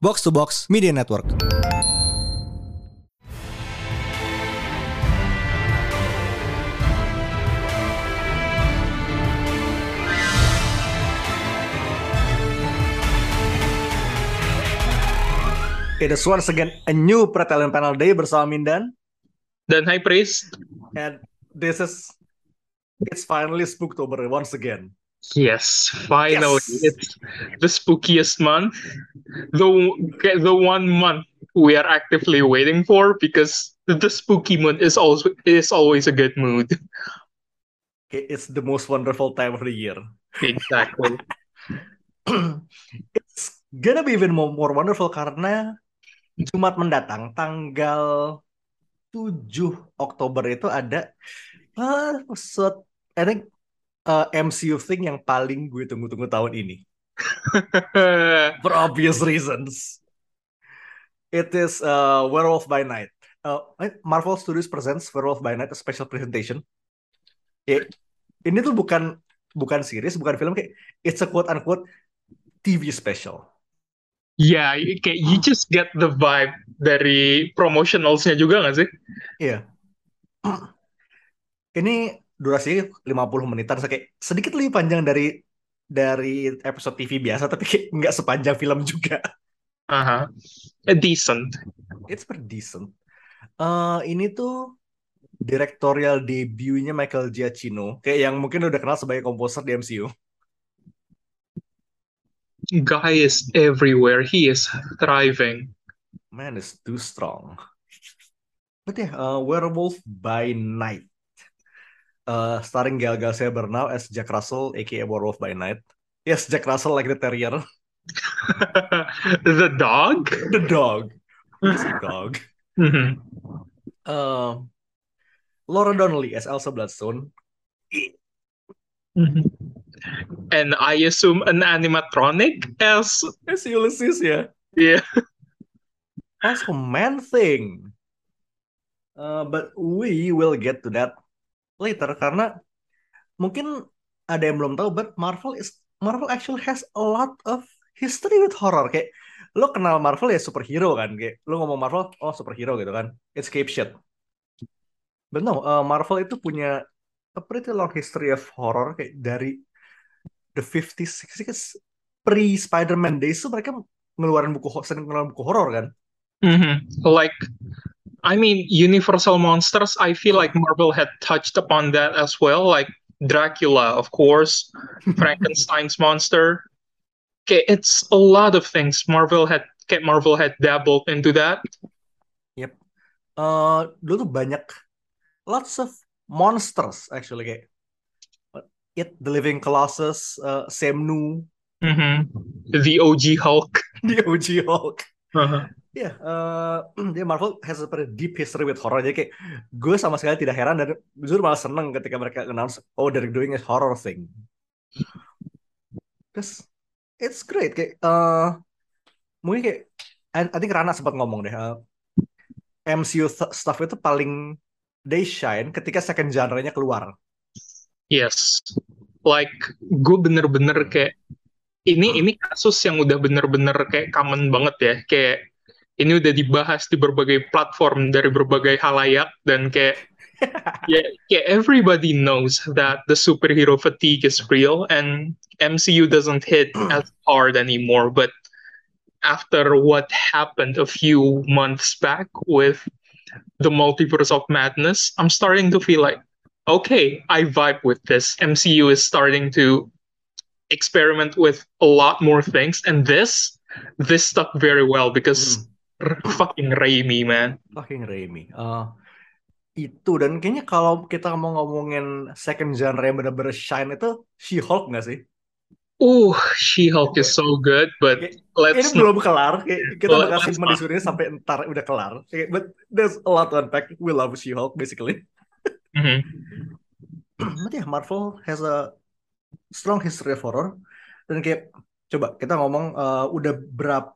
Box to Box Media Network. It is once again a new Pretalent Panel Day bersama Mindan Dan High Priest, and this is it's finally Spooktober once again. Yes, finally, Yes. it's the spookiest month, the the one month we are actively waiting for because the spooky mood is always is always a good mood. It's the most wonderful time of the year. Exactly. it's gonna be even more, more wonderful karena Jumat mendatang tanggal 7 Oktober itu ada uh, suat- I think uh, MCU thing yang paling gue tunggu-tunggu tahun ini. for obvious reasons. It is uh, Werewolf by Night. Uh, Marvel Studios presents Werewolf by Night a special presentation. Ya, ini tuh bukan bukan series, bukan film kayak it's a quote unquote TV special. yeah, you- kayak you just get the vibe dari promotionalsnya juga nggak sih? Iya. Ini durasinya 50 menitan, kayak sedikit lebih panjang dari dari episode TV biasa, tapi kayak nggak sepanjang film juga. Aha, A decent. It's pretty decent. Eh ini tuh directorial debutnya Michael Giacchino, kayak yang mungkin udah kenal sebagai komposer di MCU. Guy is everywhere. He is thriving. Man is too strong. But yeah, uh, Werewolf by Night. Uh, starring Gal Gadot Bernal as Jack Russell, aka Werewolf by Night. Yes, Jack Russell like the terrier, the dog. the dog. He's a dog. Mhm. Uh, Laura Donnelly as Elsa Bloodstone. Mhm. And I assume an animatronic as As Ulysses ya. yeah. Also Man Thing. Uh, but we will get to that later karena mungkin ada yang belum tahu but Marvel is Marvel actually has a lot of history with horror. Kayak lo kenal Marvel ya superhero kan? Kayak lo ngomong Marvel oh superhero gitu kan? It's cape shit but no uh, Marvel itu punya a pretty long history of horror kayak dari the 50s 60s pre Spider-Man days tuh mereka ngeluarin buku ho- sering ngeluarin buku horor kan? Mhm. Like, I mean, Universal Monsters, I feel like Marvel had touched upon that as well. Like Dracula, of course, Frankenstein's monster. Okay, it's a lot of things. Marvel had Marvel had dabbled into that. Yep. Eh, dulu tuh banyak lots of monsters actually kayak It, The Living Colossus, uh, Semnu, Mhm. The OG Hulk. the OG Hulk. Uh-huh. Ya, eh, dia Marvel has a pretty deep history with horror. Jadi kayak gue sama sekali tidak heran dan jujur malah seneng ketika mereka announce, oh they're doing a horror thing. Terus it's great kayak eh mungkin kayak I, I think Rana sempat ngomong deh eh, MCU th- stuff itu paling they shine ketika second genre-nya keluar. Yes. Like gue bener-bener kayak ini ini kasus yang udah bener-bener kayak common banget ya. Kayak ini udah dibahas di berbagai platform dari berbagai halayak dan kayak ya kayak everybody knows that the superhero fatigue is real and MCU doesn't hit as hard anymore. But after what happened a few months back with the multiverse of madness, I'm starting to feel like okay, I vibe with this. MCU is starting to experiment with a lot more things, and this this stuck very well because r- fucking Raimi, man. Fucking Raimi. Eh, itu dan kayaknya kalau kita mau ngomongin second genre yang bener-bener shine itu She-Hulk nggak sih? Ooh, She-Hulk is so good, but Kayak, let's ini belum kelar. Kita Let's bakal not. simpan di sini sampai ntar udah kelar. Kayak, but there's a lot to unpack. We love She-Hulk basically. But yeah, Marvel has a strong history of horror. Dan kayak coba kita ngomong eh, udah berapa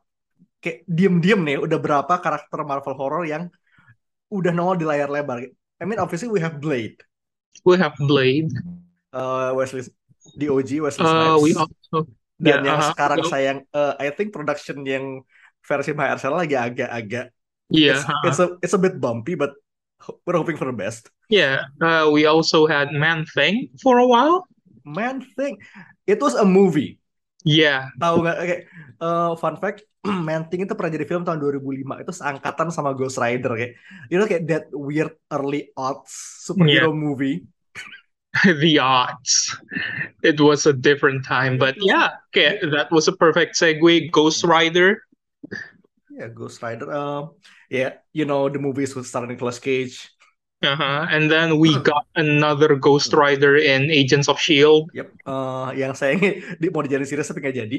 kayak diem-diem nih udah berapa karakter Marvel horror yang udah nongol di layar lebar. I mean obviously we have Blade, we have Blade. uh, Wesley the OG Wesley Uh, we also Dan Yeah, yang uh-huh. sekarang Well, sayang, uh, I think production yang versi MyRCL lagi agak-agak, yeah, it's uh-huh. it's a it's a bit bumpy, but we're hoping for the best. Yeah, uh, we also had Man Thing for a while. Man Thing, it was a movie. Yeah, Tahu nggak? Oke, uh, fun fact, Man Thing itu pernah jadi film tahun 2005. Itu seangkatan sama Ghost Rider kayak, you know kayak that weird early aughts superhero movie. the odds. It was a different time, but yeah, okay, that was a perfect segue. Ghost Rider. Yeah, Ghost Rider. Um, yeah, you know the movies with starring Nicolas Cage. Uh-huh. And then we got another Ghost Rider in Agents of Shield. Yep. Uh, yang sayangnya di, mau dijadiin series tapi nggak jadi.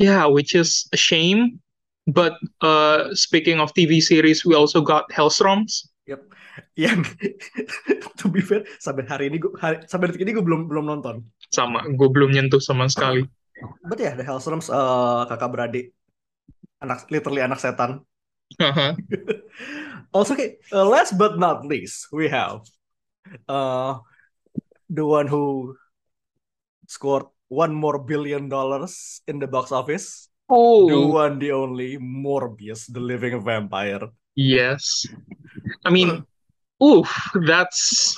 Yeah, which is a shame. But uh, speaking of TV series, we also got Hellstroms. Yep. Yang to be fair sampai hari ini gua hari, sampai detik ini gue belum belum nonton. Sama, gue belum nyentuh sama sekali. But ya, yeah, The Hellstroms uh, kakak beradik anak literally anak setan. Uh-huh. Also, okay, uh, last but not least, we have uh the one who scored one more billion dollars in the box office. Oh, the one, the only Morbius, the living vampire. yes. I mean, oof, that's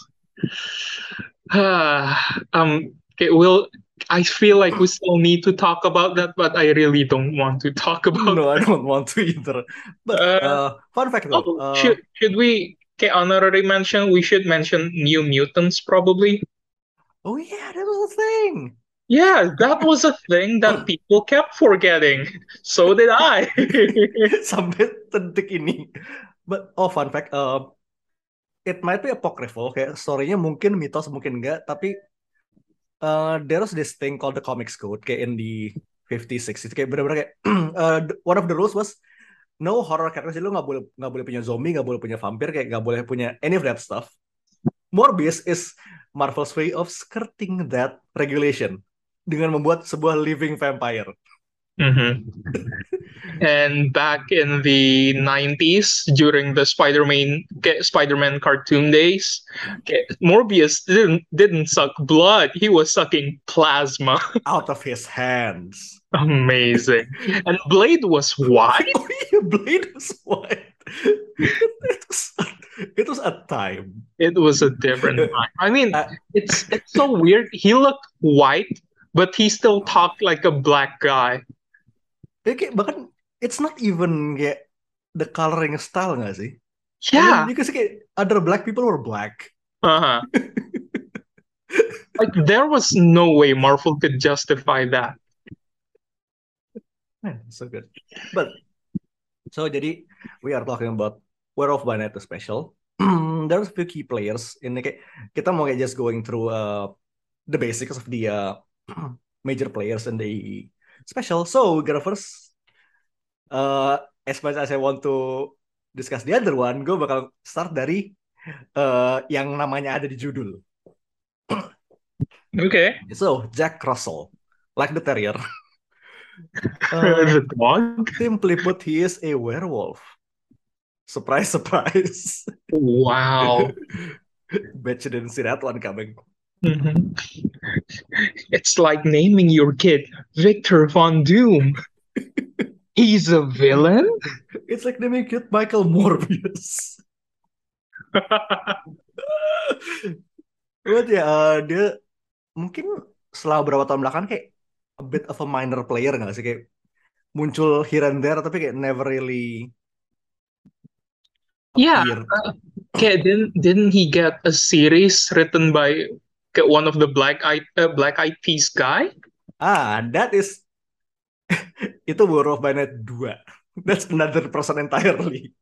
uh, um okay, we'll I feel like we still need to talk about that, but I really don't want to talk about No, I don't want to either. But Uh, uh, fun fact though, Oh, uh, should should we okay, honorary mention? We should mention New Mutants probably. oh yeah, that was a thing. Yeah, that was a thing that people kept forgetting. So did I. Sampai detik ini. But oh fun fact, uh, it might be apocryphal, kayak story-nya mungkin mitos, mungkin enggak, tapi uh, there was this thing called the Comics Code, kayak in the 50s, 60s, kayak bener-bener kayak uh, one of the rules was no horror characters, lu nggak boleh nggak boleh punya zombie, nggak boleh punya vampir, kayak nggak boleh punya any of that stuff. Morbius is Marvel's way of skirting that regulation dengan membuat sebuah living vampire. Mhm. And back in the 90s, during the Spider-Man Spider-Man cartoon days, Morbius didn't didn't suck blood. He was sucking plasma. Out of his hands. Amazing. And Blade was white. Oh iya, Blade was white. it was it was a time. It was a different time. I mean, Uh, it's it's so weird. He looked white, but he still talked like a black guy. Dia kayak bahkan it's not even kayak the coloring style nggak sih? Yeah. I mean, because kayak other black people were black. Uh-huh. Like there was no way Marvel could justify that. Man, so good. But so jadi we are talking about by Night the special. There's a few key players ini kayak kita mau kayak just going through uh, the basics of the uh, major players in the special. So first uh, as much as I want to discuss the other one, gue bakal start dari uh, yang namanya ada di judul. Okay. So Jack Russell, like the terrier. Uh, The dog. Simply put, he is a werewolf. Surprise, surprise. Wow. Bet you didn't see that one coming. Mhm. It's like naming your kid Victor Von Doom. He's a villain? It's like naming cute Michael Morbius. But ya, uh, dia mungkin setelah beberapa tahun belakang kayak a bit of a minor player nggak sih? Kayak muncul here and there, tapi kayak never really Yeah. appeared. Okay, didn't didn't he get a series written by one of the Black Eyed uh, Black Eyed Peas guy? Ah, that is itu Werewolf by Night 2. That's another person entirely.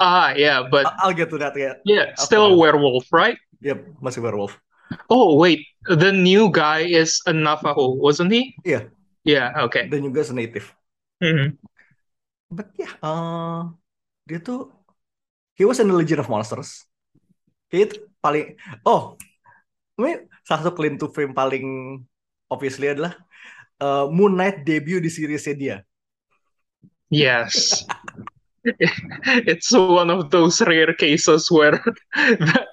Ah, yeah, but I'll get to that ya. yeah, still a werewolf, right? Yep, masih werewolf. Oh, wait, the new guy is a Navajo, wasn't he? Iya. Yeah, okay. Dan juga native. Mhm. But yeah, uh, dia tuh he was in the Legion of Monsters. Itu paling oh, ini salah satu claim to fame paling obviously adalah uh, Moon Knight debut di seriesnya dia. Yes. It's one of those rare cases where the,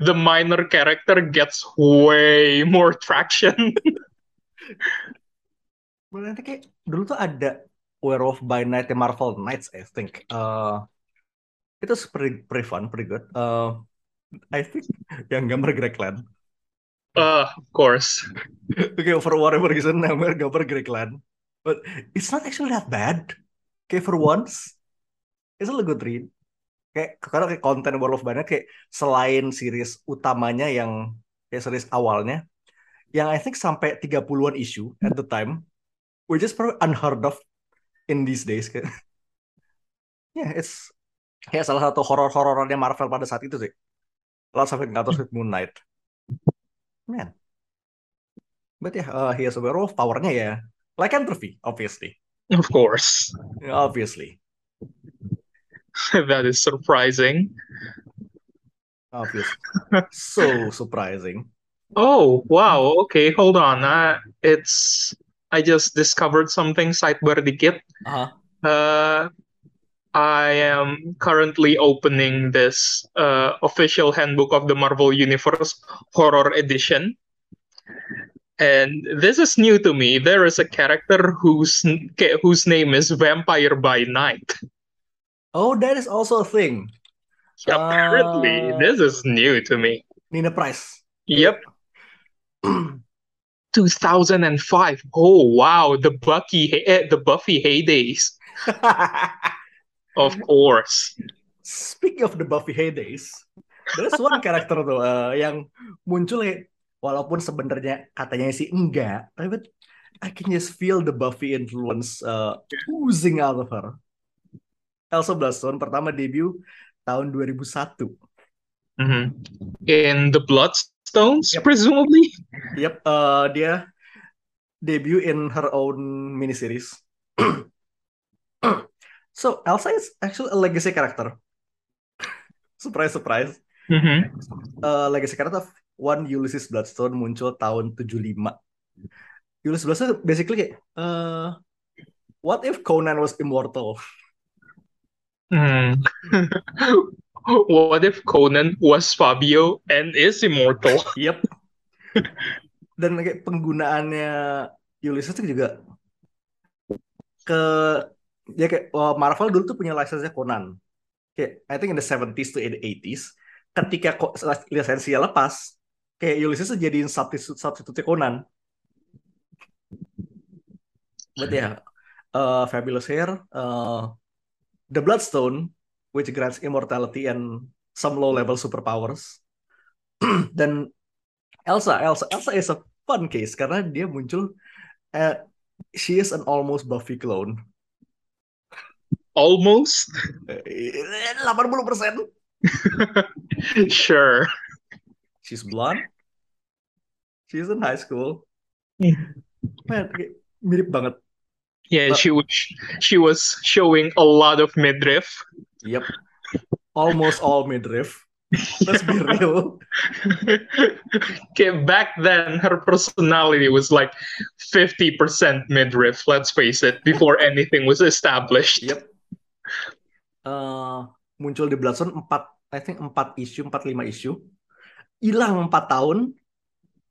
the minor character gets way more traction. Nanti kayak dulu tuh ada Werewolf by Night Marvel Knights I think. Uh, itu pretty, pretty fun, pretty good. Uh, I think yang gambar Greg Land. Uh, of course. okay, for whatever reason, gambar gambar Greg Land. But it's not actually that bad. Okay, for once, it's a good read. Kayak karena kayak konten Werewolf by Night kayak selain series utamanya yang kayak series awalnya, yang I think sampai 30-an issue at the time, which is probably unheard of in these days. yeah, it's kayak salah satu horor-horornya Marvel pada saat itu sih. Lots of Encounters with Moon Knight. Man. But yeah, uh, he has a werewolf powernya ya. Lycanthropy, obviously. Of course. Obviously. that is surprising. Obviously. so surprising. Oh, wow. Okay, hold on. Uh, it's I just discovered something sidebar dikit. Uh-huh. Uh, I am currently opening this uh, official handbook of the Marvel Universe Horror Edition. And this is new to me. There is a character whose whose name is Vampire by Night. Oh, that is also a thing. Apparently, Uh, this is new to me. Nina Price. Yep. 2005. Oh wow, the Bucky, eh, the Buffy heydays. Of course. Speaking of the Buffy heydays, there's one character tuh uh, yang muncul ya, walaupun sebenarnya katanya sih enggak, tapi I can just feel the Buffy influence uh, oozing out of her. Elsa Bloodstone pertama debut tahun 2001. Mhm. In the Bloodstones, Yep. presumably. Yep, uh, dia debut in her own miniseries. so Elsa is actually a legacy character. surprise, surprise. Mhm. uh, legacy character of one Ulysses Bloodstone muncul tahun 75. Ulysses Bloodstone basically kayak, uh, what if Conan was immortal? Hmm. What if Conan was Fabio and is immortal? Yep. Dan kayak penggunaannya Ulysses itu juga ke ya kayak oh, Marvel dulu tuh punya lisensinya Conan. Kayak I think in the 70s to in the 80s ketika lisensinya lepas kayak Ulysses jadiin substitute substitute Conan. But yeah, uh, Fabulous Hair, uh, the Bloodstone, which grants immortality and some low-level superpowers. Dan Elsa, Elsa, Elsa is a fun case karena dia muncul, uh, she is an almost Buffy clone. Almost? Eh, 80%. Sure. She's blonde. She's in high school. Man, kayak mirip banget. Yeah, Uh, she was she was showing a lot of midriff. Yep. Almost all midriff. Let's be real. Okay, back then her personality was like 50% midriff, let's face it, before anything was established. Yep. Uh, muncul di Bloodstone 4, I think 4 issue, 4 5 issue. Hilang 4 tahun.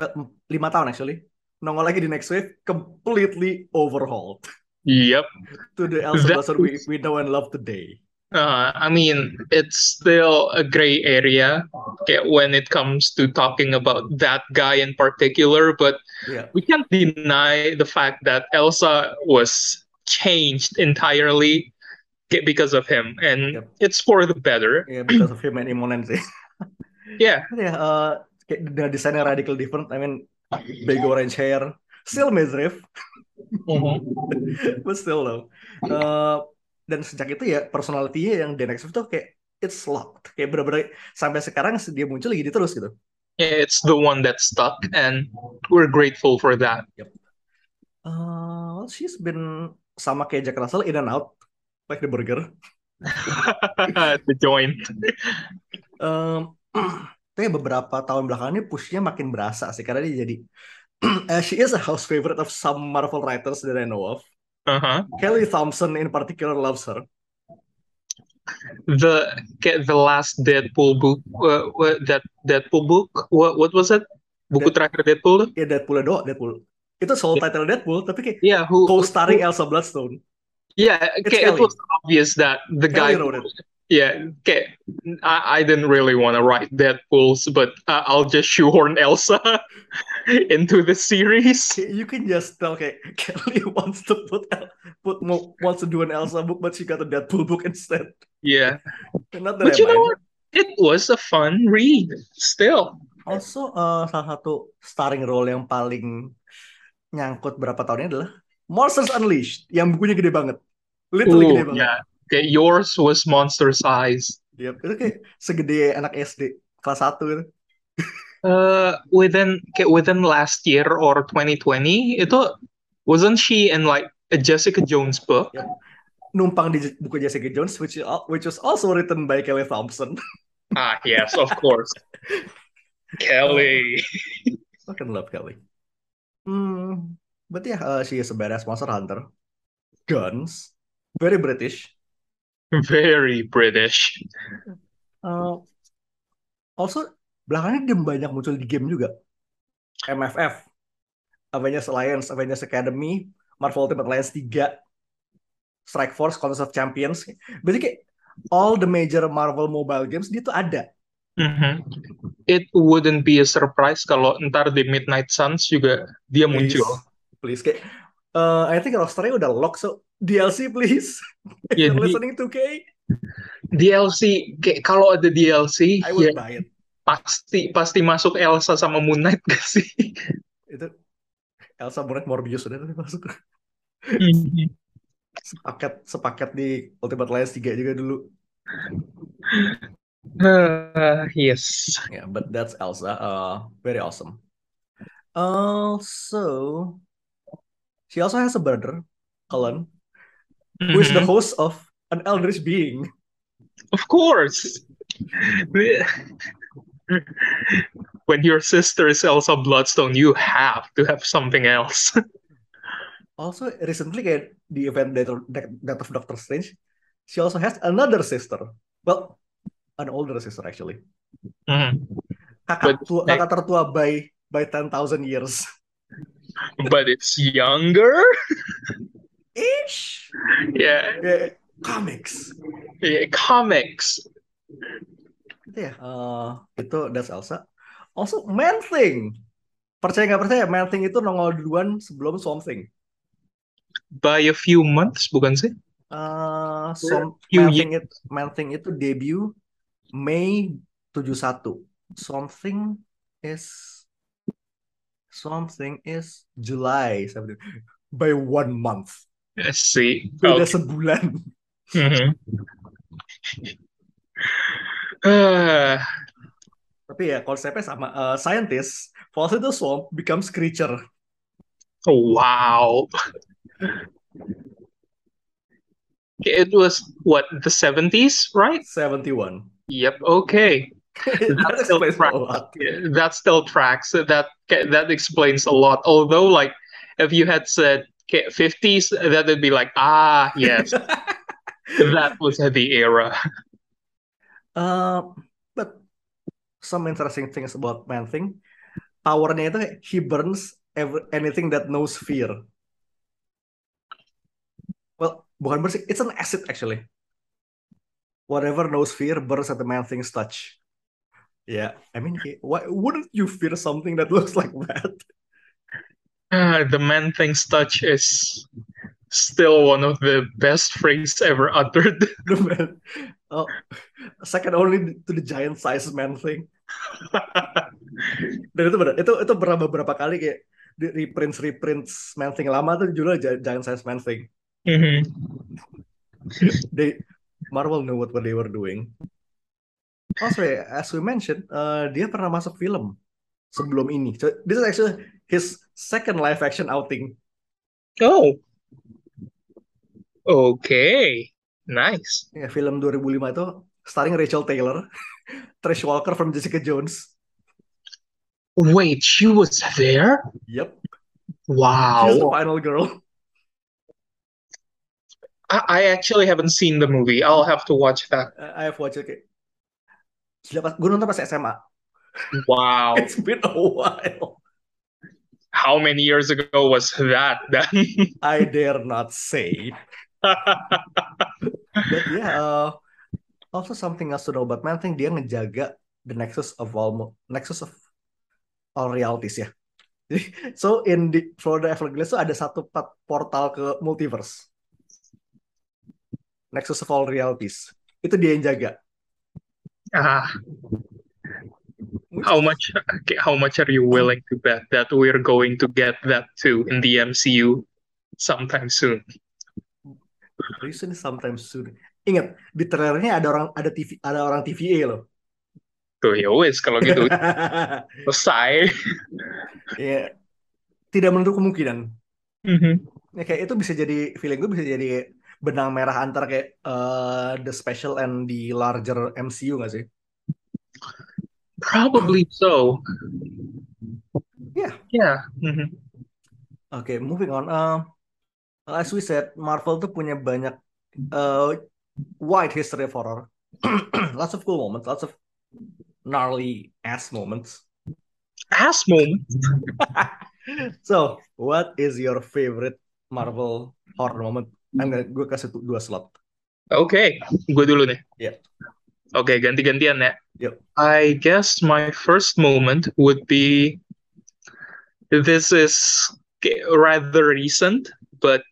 Eh, 5 tahun actually. Nongol lagi di next wave completely overhauled Yep. to the Elsa Bloodstone we, we know and love today. Uh, I mean, it's still a gray area okay, when it comes to talking about that guy in particular, but Yeah. we can't deny the fact that Elsa was changed entirely because of him, and Yep. it's for the better. Yeah, because of him and Imonen sih. Yeah, Ya, uh, the desainnya radical different. I mean, big orange hair, still midriff, but still though. Uh, dan sejak itu ya personality-nya yang The Next Wave tuh kayak it's locked. Kayak bener-bener sampai sekarang dia muncul gini terus gitu. yeah, it's the one that stuck, and we're grateful for that. Uh, well, she's been sama kayak Jack Russell in and out, like the burger. the joint. Um, tapi beberapa tahun belakangan ini pushnya makin berasa sih karena dia jadi uh, she is a house favorite of some Marvel writers that I know of. Uh-huh. Kelly Thompson in particular loves her. The get the last Deadpool book, uh, what- that Deadpool book, what what was it? Buku Dead- terakhir Deadpool? Ya Deadpool doang, Deadpool. itu soal title Deadpool tapi kayak Yeah, who, co-starring who- Elsa Bloodstone. Yeah, kayak it was obvious that the guy, Kelly wrote it. yeah, kayak I, I didn't really want to write Deadpool's, but uh, I'll just shoehorn Elsa into the series. You can just tell kayak Kelly wants to put El- put wants to do an Elsa book, but she got a Deadpool book instead. Yeah, Not that but I you know mind. what? It was a fun read still. Also, uh, salah satu starring role yang paling nyangkut berapa tahun ini adalah Monsters Unleashed, yang bukunya gede banget. Literally Ooh, gede banget. yeah. Okay, yours was monster size. Yep, itu kayak segede anak SD kelas 1 gitu. Uh, within kayak within last year or 2020, itu wasn't she in like a Jessica Jones book? Yep. Numpang di buku Jessica Jones, which which was also written by Kelly Thompson. Ah, yes, of course. Kelly. Fucking love Kelly. Hmm, but yeah, uh, she is a badass monster hunter. Guns, very British. Very British. Uh, also, belakangan dia banyak muncul di game juga. MFF, Avengers Alliance, Avengers Academy, Marvel Ultimate Alliance 3, Strike Force, Contest of Champions. Berarti kayak all the major Marvel mobile games dia tuh ada. Mhm. It wouldn't be a surprise kalau ntar di Midnight Suns juga dia muncul. Please kayak uh, I think rosternya udah lock so DLC please. Ya, you're listening to K, DLC kayak kalau ada DLC I would ya buy it. pasti pasti masuk Elsa sama Moon Knight gak sih? Itu Elsa Moon Knight Morbius udah masuk. Mhm. Sepaket sepaket di Ultimate Alliance 3 juga dulu. Ah, yes. Yeah, but that's Elsa. Uh, very awesome. Also, she also has a brother, Cullen, who is the Mhm. host of an Eldritch Being. Of course. When your sister is Elsa Bloodstone, you have to have something else. Also, recently, kayak di event Death of, Doctor Strange, she also has another sister. Well, an older sister actually. Mhm. Kakak But- tua, kakak tertua by by 10,000 years. But it's younger. Ish. Yeah, Yeah, comics. yeah, comics. Itu ya, eh, itu that's Elsa. Also, Man Thing. Percaya nggak percaya, Man Thing itu nongol duluan sebelum Swamp Thing. By a few months, bukan sih? Eh, Swamp, Few Man Thing itu, Man Thing itu debut Mei 71. Swamp Thing is Swamp Thing is July 17. By one month. I see. Beda Okay. sebulan. Mhm. Ah, Tapi ya konsepnya sama. eh, scientist falls into swamp becomes creature. wow. It was what the 70s, right? 71. Yep. Okay. that still tracks. Yeah, That still tracks. That that explains a lot. Although, like, if you had said 50s, that would be like, ah, yes, that was the era. Uh, but some interesting things about Man Thing, powernya itu he burns ever, anything that knows fear. Well, bukan bersih, it's an acid actually. Whatever knows fear burns at the Man Thing's touch. Yeah, I mean, why wouldn't you fear something that looks like that? Ah, the man thing's touch is still one of the best phrases ever uttered. The man, oh, second only to the giant size Man Thing. Dan itu benar, itu itu pernah beberapa kali kayak di reprints reprints Man Thing lama tuh judulnya Gi- Giant Size Man Thing. Mhm. They Marvel knew what, what they were doing. Also, ya, as we mentioned, uh, dia pernah masuk film sebelum ini. So, this is actually his second live action outing. Oh. Okay. Nice. Ya, film 2005 itu starring Rachel Taylor, Trish Walker from Jessica Jones. Wait, she was there? Yep, she's the Wow. final girl. I, I actually haven't seen the movie. I'll have to watch that. I have watched it. Gila, pas- Gue nonton pas SMA. Wow. It's been a while. how many years ago was that dan I dare not say. But yeah, uh, also something else to know about Man dia ngejaga the nexus of all nexus of all realities ya. Jadi, so in the Florida Everglades tuh ada satu portal ke multiverse. Nexus of all realities. Itu dia yang jaga. Ah how much okay, how much are you willing to bet that we're going to get that too in the MCU sometime soon Recently sometime soon. Ingat, di trailernya ada orang ada TV ada orang TVA loh. tuh ya wes kalau gitu selesai ya, tidak menutup kemungkinan. Mhm. Ya, kayak itu bisa jadi feeling gue bisa jadi benang merah antara kayak eh, the special and the larger MCU nggak sih? probably so Yeah. yeah Mhm. Oke, moving on. Uh, as we said, Marvel tuh punya banyak uh, wide history of horror. lots of cool moments, lots of gnarly ass moments. ass moment So, what is your favorite Marvel horror moment? I'm gonna, gue kasih tu- dua slot. Oke, gue dulu nih. Yep. Oke, ganti-gantian ya. Yep. I guess my first moment would be this is okay, rather recent, but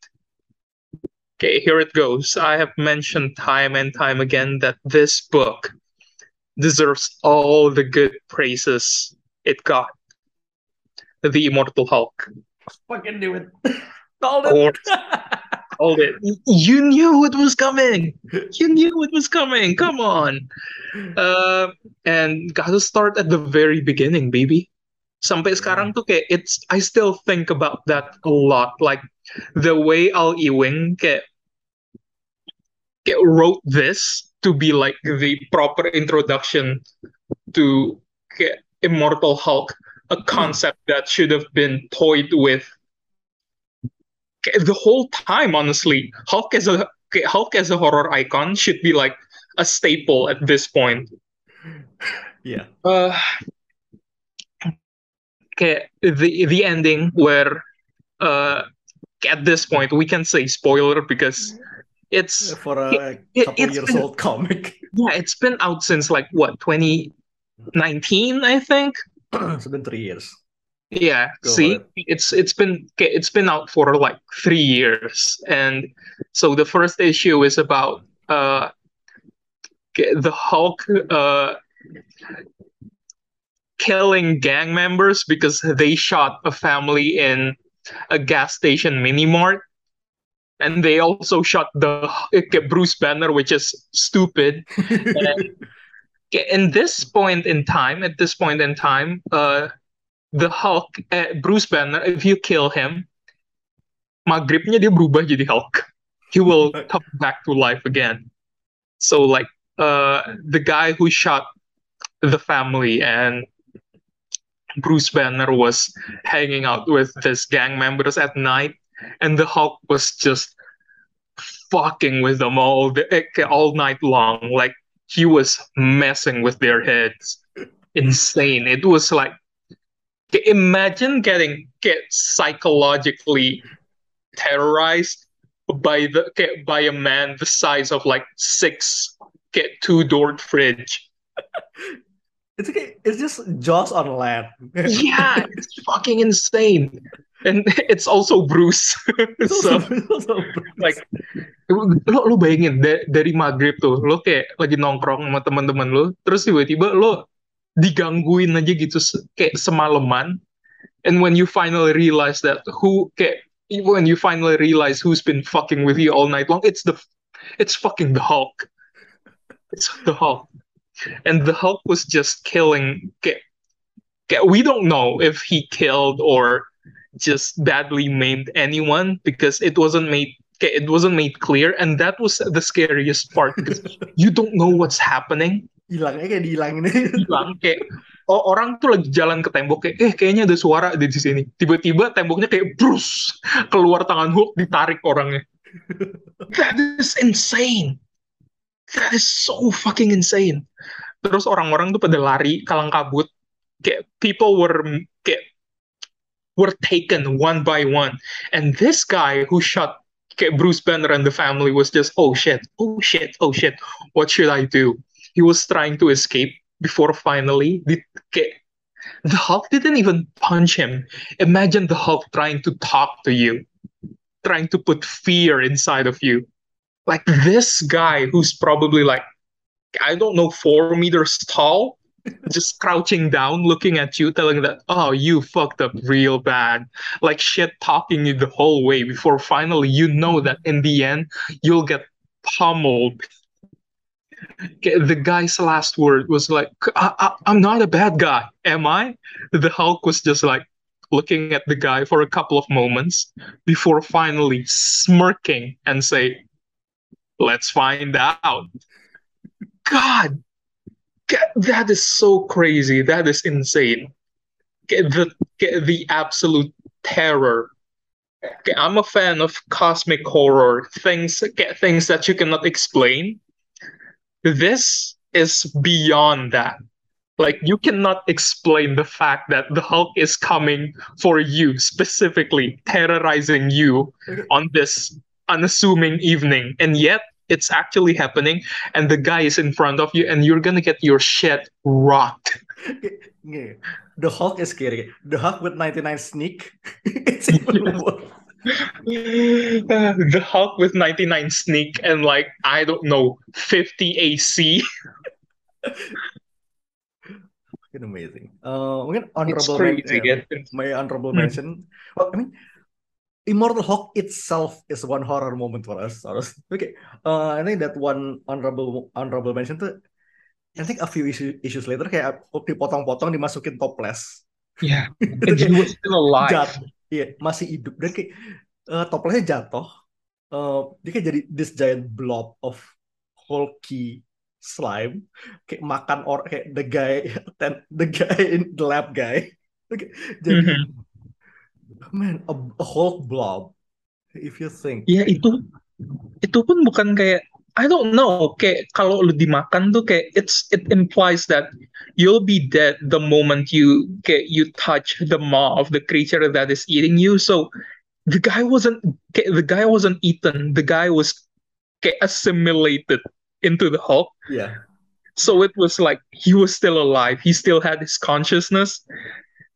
okay, here it goes. I have mentioned time and time again that this book deserves all the good praises it got. The Immortal Hulk. Fucking do it. Called it. Called it. You knew it was coming. You knew it was coming. Come on. Uh, and gotta start at the very beginning, baby. Sampai sekarang tuh kayak it's I still think about that a lot. Like the way Al Ewing kayak, kayak wrote this to be like the proper introduction to kayak Immortal Hulk, a concept that should have been toyed with the whole time honestly hulk as a hulk as a horror icon should be like a staple at this point Yeah. uh okay the the ending where uh at this point we can say spoiler because it's For a It- couple it's years been- old comic. yeah it's been out since like what 2019 i think it's been three years. Yeah, Go see, ahead. it's it's been it's been out for like three years, and so the first issue is about uh the Hulk uh killing gang members because they shot a family in a gas station mini mart, and they also shot the Bruce Banner, which is stupid. And in this point in time, at this point in time, uh the Hulk, eh, Bruce Banner, if you kill him, maghribnya dia berubah jadi Hulk. He will come back to life again. So like, uh, the guy who shot the family and Bruce Banner was hanging out with his gang members at night, and the Hulk was just fucking with them all the, eh, all night long. Like he was messing with their heads. Insane. It was like imagine getting get psychologically terrorized by the okay, by a man the size of like six get two doored fridge. It's okay. It's just Jaws on land. Yeah, it's fucking insane. And it's also Bruce. It's so also- like lo lo bayangin da- dari maghrib tuh lo kayak lagi nongkrong sama teman-teman lo terus tiba-tiba lo digangguin aja gitu kayak semalaman. And when you finally realize that who kayak when you finally realize who's been fucking with you all night long it's the it's fucking the Hulk. It's the Hulk. And the Hulk was just killing kayak, kayak we don't know if he killed or just badly maimed anyone because it wasn't made it wasn't made clear. And that was the scariest part because you don't know what's happening Hilangnya kayak dihilangin. hilang kayak oh, orang tuh lagi jalan ke tembok kayak eh kayaknya ada suara di sini. Tiba-tiba temboknya kayak brus keluar tangan Hulk ditarik orangnya. That is insane. That is so fucking insane. Terus orang-orang tuh pada lari kalang kabut. Kayak people were kayak were taken one by one. And this guy who shot Bruce Banner and the family was just, oh shit, oh shit, oh shit, what should I do? He was trying to escape before finally the, the Hulk didn't even punch him. Imagine the Hulk trying to talk to you, trying to put fear inside of you. Like this guy who's probably like, I don't know, four meters tall, just crouching down, looking at you, telling that, oh, you fucked up real bad. Like shit talking you the whole way before finally you know that in the end, you'll get pummeled. The guy's last word was like, I- I'm not a bad guy, am I? The Hulk was just like looking at the guy for a couple of moments before finally smirking and say, let's find out. God, that is so crazy. That is insane. The the absolute terror. I'm a fan of cosmic horror things. Things that you cannot explain. This is beyond that. Like you cannot explain the fact that the Hulk is coming for you specifically, terrorizing you on this unassuming evening, and yet it's actually happening and the guy is in front of you and you're gonna get your shit rocked. The Hulk is scary. The Hulk with 99 sneak. It's even worse the Hulk with 99 sneak and like I don't know 50 AC fucking amazing uh mungkin honorable mention, yeah, my honorable hmm. mention well I mean Immortal Hulk itself is one horror moment for us. Okay, uh, I think that one honorable honorable mention tuh, I think a few issue, issues later kayak dipotong-potong dimasukin toples. Yeah, and he was still alive. Jat, iya, masih hidup. Dan kayak uh, toplesnya jatuh. Uh, dia kayak jadi this giant blob of hulky slime. Kayak makan or kayak the guy the guy in the lab guy. Jadi mm -hmm man a, a whole blob if you think. Ya itu itu pun bukan kayak I don't know kayak kalau lu dimakan tuh kayak it's it implies that you'll be dead the moment you kayak you touch the maw of the creature that is eating you. So the guy wasn't the guy wasn't eaten. The guy was kayak assimilated into the Hulk. Yeah. So it was like he was still alive. He still had his consciousness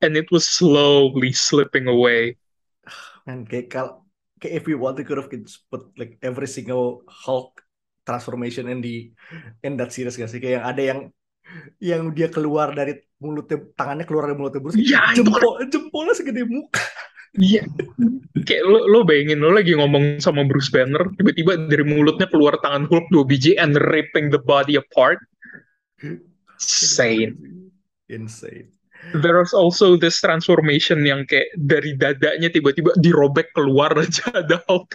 and it was slowly slipping away. And kayak kayak if we want to could have put like every single Hulk transformation in the in that series gak sih? Kayak yang ada yang yang dia keluar dari mulutnya tangannya keluar dari mulutnya Bruce ya, jempol jempolnya segede muka. Iya, kayak lo, lo bayangin lo lagi ngomong sama Bruce Banner, tiba-tiba dari mulutnya keluar tangan Hulk dua biji and ripping the body apart. Insane. Insane there's also this transformation yang kayak dari dadanya tiba-tiba dirobek keluar aja ada Hulk.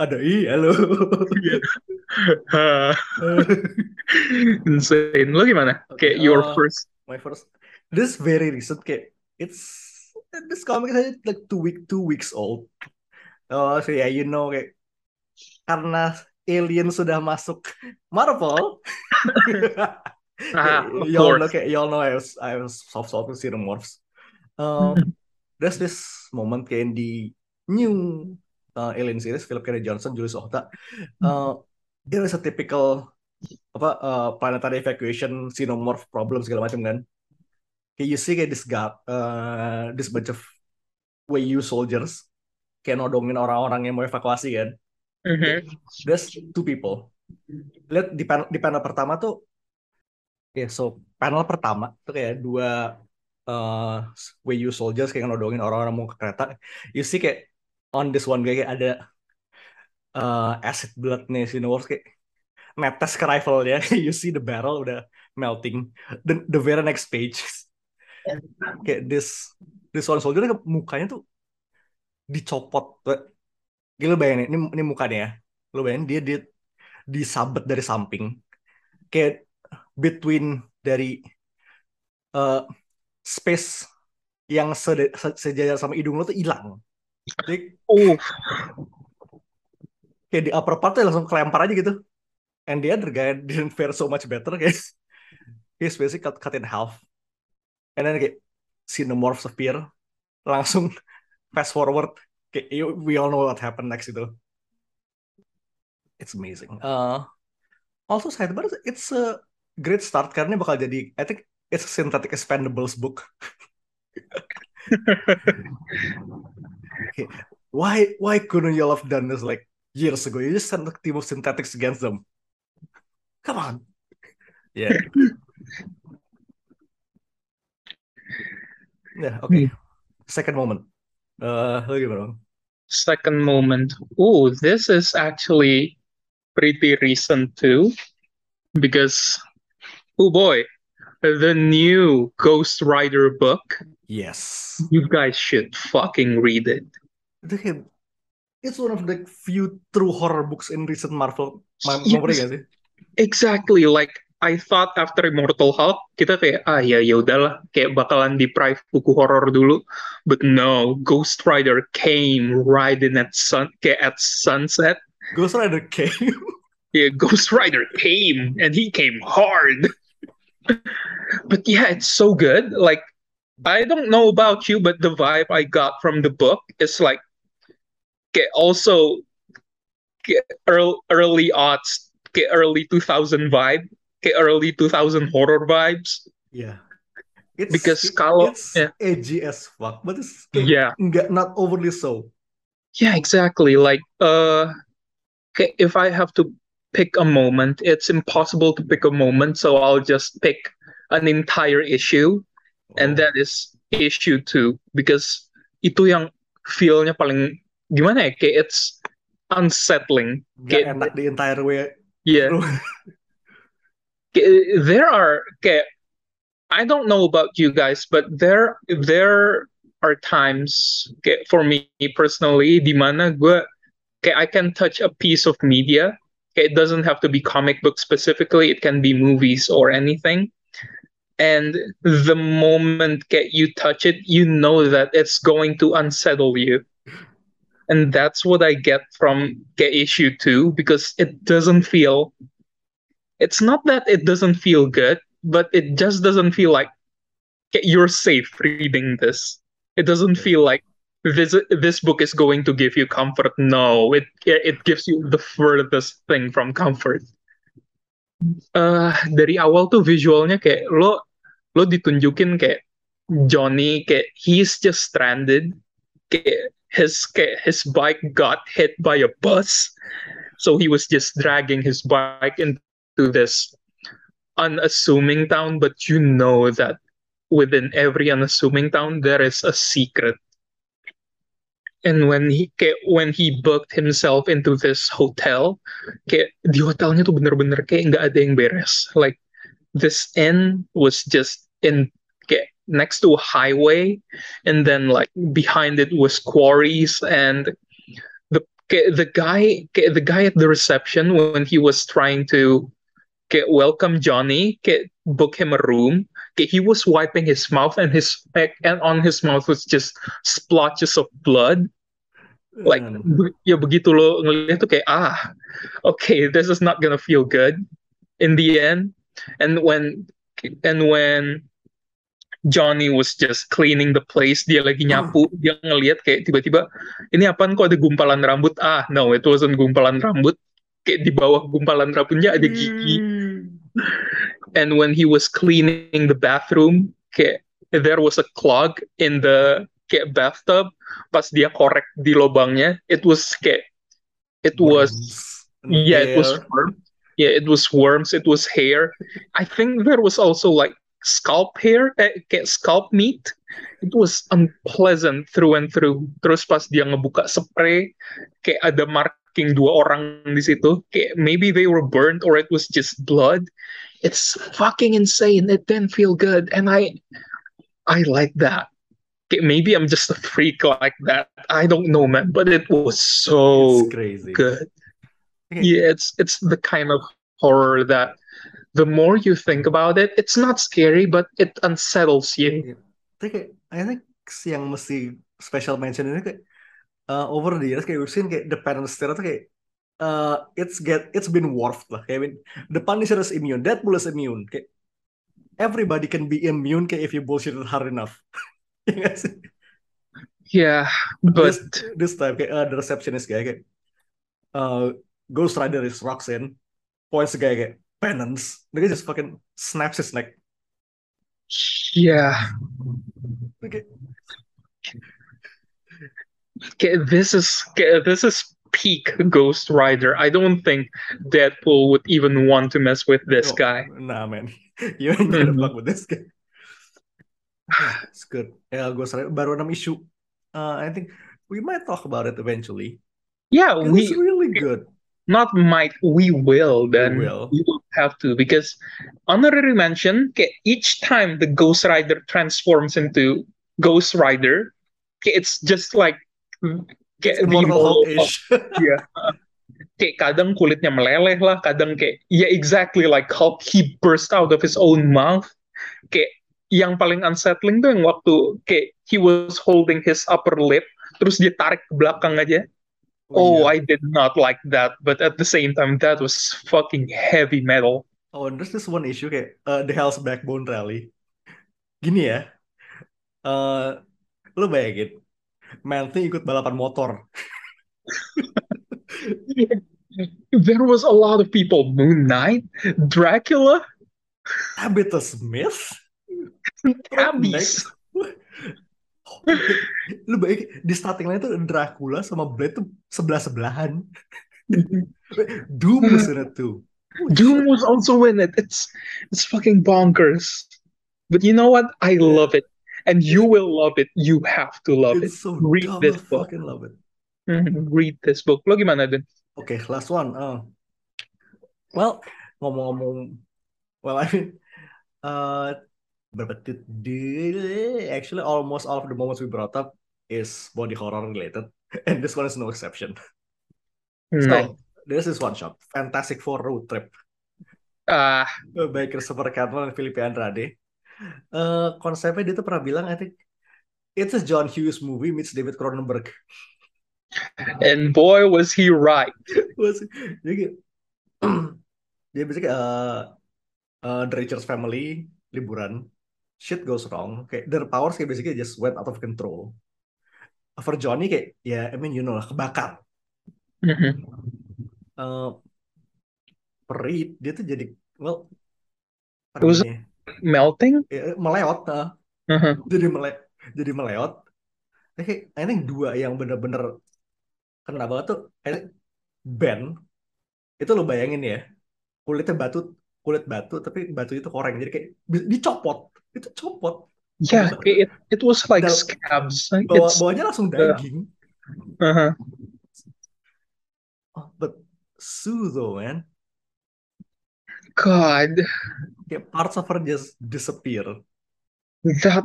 ada i halo. Insane. Lo gimana? Okay, kayak your uh, first. My first. This very recent kayak it's this comic is like two week two weeks old. Oh, so yeah, you know kayak karena Alien sudah masuk Marvel. Ah, y'all know, okay, y'all know I was I was soft soft with xenomorphs. Um, there's this moment kayak di new uh, Alien series Philip K. Johnson, Julius Ohta. Uh, there is a typical apa uh, planetary evacuation xenomorph problem segala macam kan. Kayak you see kayak this gap, uh, this bunch of WU soldiers kayak nodongin orang-orang yang mau evakuasi kan. Mm-hmm. There's two people. Lihat di panel, di panel pertama tuh Oke, so panel pertama tuh kayak dua uh, WU soldiers kayak nodongin orang-orang mau ke kereta. You see kayak on this one guy kayak ada uh, acid blood nih si Wars kayak netes ke rifle-nya. you see the barrel udah melting. The, the very next page kayak this this one soldier mukanya tuh dicopot. Gila bayangin ini ini mukanya ya. Lo bayangin dia dia disabet dari samping. Kayak between dari uh, space yang se sejajar sama hidung lo tuh hilang. Jadi, oh. kayak di upper part langsung kelempar aja gitu. And the other guy didn't fare so much better, guys. He's basically cut, cut in half. And then kayak xenomorphs appear. langsung fast forward kayak you- we all know what happened next itu it's amazing uh, also side but it's a great start karena bakal jadi I think it's a synthetic expendables book. Why why couldn't you have done this like years ago? You just sent a team of synthetics against them. Come on. Yeah. Yeah okay. Second moment. Uh lu gimana? Second moment. Oh, this is actually pretty recent too, because oh boy, the new Ghost Rider book. yes You guys should fucking read it. it's one of the few true horror books in recent Marvel ma- Yes. sih Exactly, like I thought after Immortal Hulk kita kayak ah ya ya udahlah kayak bakalan deprive buku horor dulu, but no, Ghost Rider came right in at sun kayak at sunset. Ghost Rider came Yeah, Ghost Rider came and he came hard. But yeah, it's so good. Like I don't know about you, but the vibe I got from the book is like get also get early, early aughts, get early 2000 vibe, get early 2000 horror vibes. yeah it's Because kalau- it's yeah. edgy as fuck but it's Yeah. not overly so Yeah, exactly. Like uh okay, if I have to pick a moment, it's impossible to pick a moment, so I'll just pick an entire issue. and Oh. that is issue two because itu yang feel-nya paling gimana ya kayak it's unsettling. Nggak kayak enak the entire way. Yeah. There are kayak I don't know about you guys but there there are times kayak for me personally di mana gue kayak I can touch a piece of media it doesn't have to be comic book specifically. It can be movies or anything. And the moment kayak you touch it you know that it's going to unsettle you. And that's what I get from kayak issue 2 because it doesn't feel it's not that it doesn't feel good but it just doesn't feel like you're safe reading this. It doesn't feel like this this book is going to give you comfort. No it it gives you the furthest thing from comfort. Eh dari awal tuh visualnya kayak lo lo ditunjukin kayak Johnny kayak he's just stranded. Kayak his kayak his bike got hit by a bus. So he was just dragging his bike into this unassuming town. But you know that within every unassuming town there is a secret and when he kayak when he booked himself into this hotel kayak di hotelnya tuh bener-bener kayak nggak ada yang beres. Like this inn was just in kayak next to a highway and then like behind it was quarries and the kayak the guy kayak the guy at the reception when he was trying to kayak welcome Johnny kayak book him a room he was wiping his mouth and his and on his mouth was just splotches of blood. Like Hmm. ya begitu lo ngeliat tuh kayak ah okay this is not gonna feel good. In the end and when and when Johnny was just cleaning the place dia lagi nyapu dia ngeliat kayak tiba-tiba ini apaan kok ada gumpalan rambut? Ah no it wasn't gumpalan rambut. Kayak di bawah gumpalan rambutnya ada gigi and when he was cleaning the bathroom kayak there was a clog in the kayak bathtub. Pas dia korek di lubangnya it was kayak it was Worms. yeah it was worms. Yeah it was worms. It was hair. I think there was also like scalp hair eh, kayak scalp meat. It was unpleasant through and through. Terus pas dia ngebuka spray kayak ada marking dua orang di situ. Kayak maybe they were burnt or it was just blood. It's fucking insane. It didn't feel good. And i i like that. Okay, maybe i'm just a freak like that. I don't know man but it was so It's crazy. good. Yeah it's it's the kind of horror that the more you think about it it's not scary but it unsettles you. Tapi kayak I think yang mesti special mention ini kayak uh, over the years kayak we've seen kayak the Punisher tuh kayak uh, it's get it's been warped lah. Kayak I mean, the Punisher is immune Deadpool is immune. Kayak everybody can be immune kayak if you bullshit it hard enough. Ya sih? Yeah, This but this time kayak uh, the receptionist guy kayak uh, Ghost Rider is rocks in, points the guy kayak penance, the guy just fucking snaps his neck. yeah, Okay. Okay, this is this is peak Ghost Rider. I don't think Deadpool would even want to mess with this No, guy. Nah, man. You ain't gonna Mhm. fuck with this guy. It's good. Ya, Ghost Rider baru 6 issue. Uh, I think we might talk about it eventually. Yeah, 'Cause it's we really good. not might we will Then We will. we will have to because honorary mention each time the Ghost Rider transforms into Ghost Rider okay, it's just like kayak Hulk-ish. yeah kayak kadang kulitnya meleleh lah kadang kayak yeah exactly like Hulk he burst out of his own mouth kayak yang paling unsettling tuh yang waktu kayak he was holding his upper lip terus dia tarik ke belakang aja Oh, Oh, iya. I did not like that, but at the same time, that was fucking heavy metal. Oh, and there's this one issue kayak uh, the Hell's Backbone Rally. Gini ya, uh, lu bayangin, Man-Thing ikut balapan motor. There was a lot of people. Moon Knight, Dracula, Tabitha Smith? Tabis. Lu bayangin, di starting line tuh Dracula sama Blade tuh sebelah-sebelahan. Doom was in it too. Doom was also in it. It's it's fucking bonkers. But you know what? I love it, and you will love it. You have to love it. It's so Read dumb, this book. fucking love it. Mhm, Read this book. Lo gimana dun? Oke, last one. Uh, well, ngomong-ngomong, well, I mean, uh, berapa actually almost all of the moments we brought up is body horror related, and this one is no exception. Nice. So, this is one shot, Fantastic Four Road Trip, Ah, uh, by Christopher Cantwell dan Felipe Andrade. Uh, konsepnya dia tuh pernah bilang, I think, it's a John Hughes movie meets David Cronenberg. and boy was he right. Was dia kayak dia bisa kayak uh, uh, the Richards family liburan shit goes wrong kayak their powers kayak basically just went out of control for Johnny kayak ya I mean you know lah kebakar Mhm. uh, peri dia tuh jadi well It was- Melting. Ya, meleot uh, Mhm. jadi mele jadi meleot Tapi kayak I think dua yang bener-bener kena banget tuh I think Ben itu lo bayangin ya kulitnya batu kulit batu tapi batu itu koreng jadi kayak dicopot itu copot Yeah, it it was like Dal- scabs. Like, bawa It's bawahnya langsung daging uh-huh. oh, but Sue though man God, kayak parts of her just disappear. That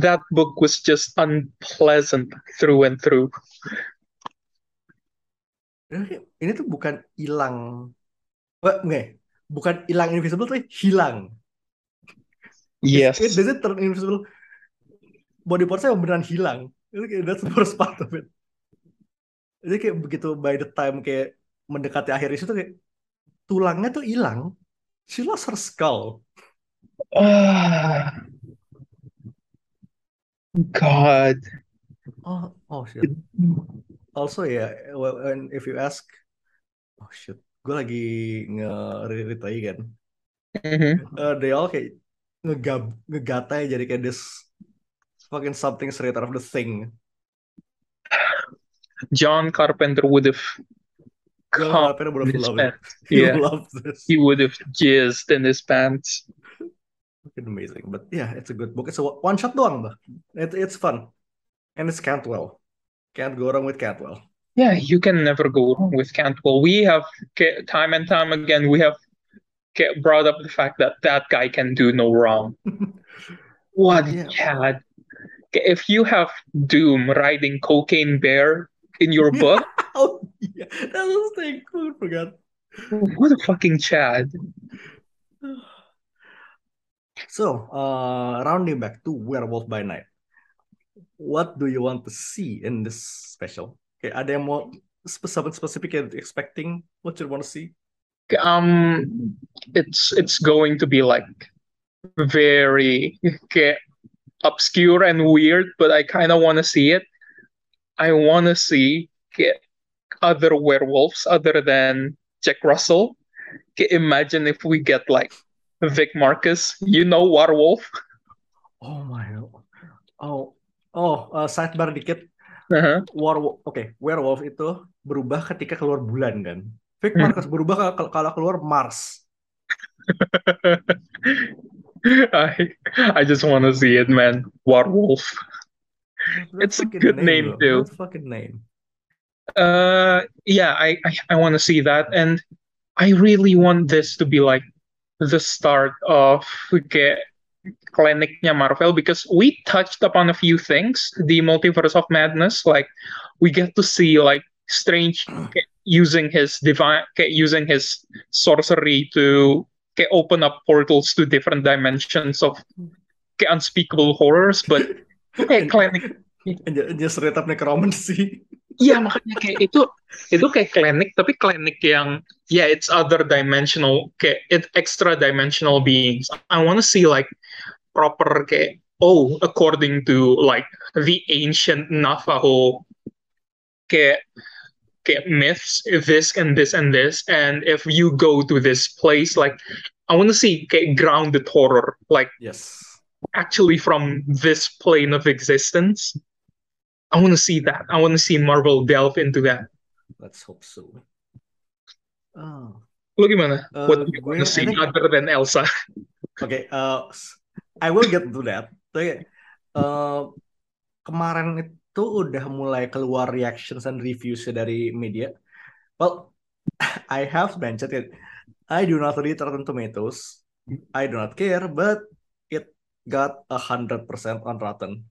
that book was just unpleasant through and through. Ini tuh bukan hilang. Wah, enggak. Bukan hilang invisible tapi hilang. Yes. it doesn't turn invisible. Body partsnya beneran hilang. Itu that's the worst part of it. Jadi kayak begitu by the time kayak mendekati akhir isu tuh kayak tulangnya tuh hilang. She lost her skull. God. oh oh shit. Also ya well, and if you ask oh shit. Gue lagi nge-read lagi kan. Mhm. Eh, they all kayak ngegab ngegatai jadi kayak this fucking something straight out of the thing. John Carpenter would have John Carpenter would have loved it. He Yeah, loved this. he would have jizzed in his pants. Fucking amazing. But yeah, it's a good book. It's a one shot doang. It, it's fun. And it's Cantwell. Can't go wrong with Cantwell. Yeah, you can never go wrong with Cantwell. We have time and time again we have brought up the fact that that guy can do no wrong. What Yeah. If you have Doom riding Cocaine Bear in your book, oh yeah, that was the thing. I forgot. what a fucking Chad. So, uh, rounding back to Werewolf by Night. What do you want to see in this special? Okay, mau spe- something specific you're expecting? What you want to see? Um, it's it's going to be like very ca- obscure and weird, but I kind of want to see it. I want to see get other werewolves other than Jack Russell. Imagine if we get like Vic Marcus, you know, werewolf. Oh my. Oh, oh, uh, sidebar dikit. Uh-huh. Werewolf, oke, werewolf itu berubah ketika keluar bulan kan. Vic Hmm. Marcus berubah kalau- keluar Mars. I I just want to see it, man. Werewolf. It's a good name, bro. too. That fucking name. Uh, yeah, I I, I want to see that, and I really want this to be like the start of kayak kliniknya Marvel because we touched upon a few things, the multiverse of madness, like we get to see like Strange using his divine, using his sorcery to open up portals to different dimensions of unspeakable horrors, but klinik And and just straight up necromancy. Iya makanya kayak itu itu kayak klinik tapi klinik yang yeah it's other dimensional kayak it extra dimensional beings. I want to see like proper kayak oh according to like the ancient Navajo kayak kayak myths this and this and this and if you go to this place like I want to see kayak grounded horror like Yes. actually from this plane of existence. I want to see that. I want to see Marvel delve into that. Let's hope so. Oh. Lu gimana? Uh, What do you want to see think- other than Elsa? Oke, uh, s- I will get to that. Tapi uh, kemarin itu udah mulai keluar reactions and reviews dari media. Well, I have mentioned it. I do not read Rotten Tomatoes. I do not care, but it got a hundred percent on Rotten.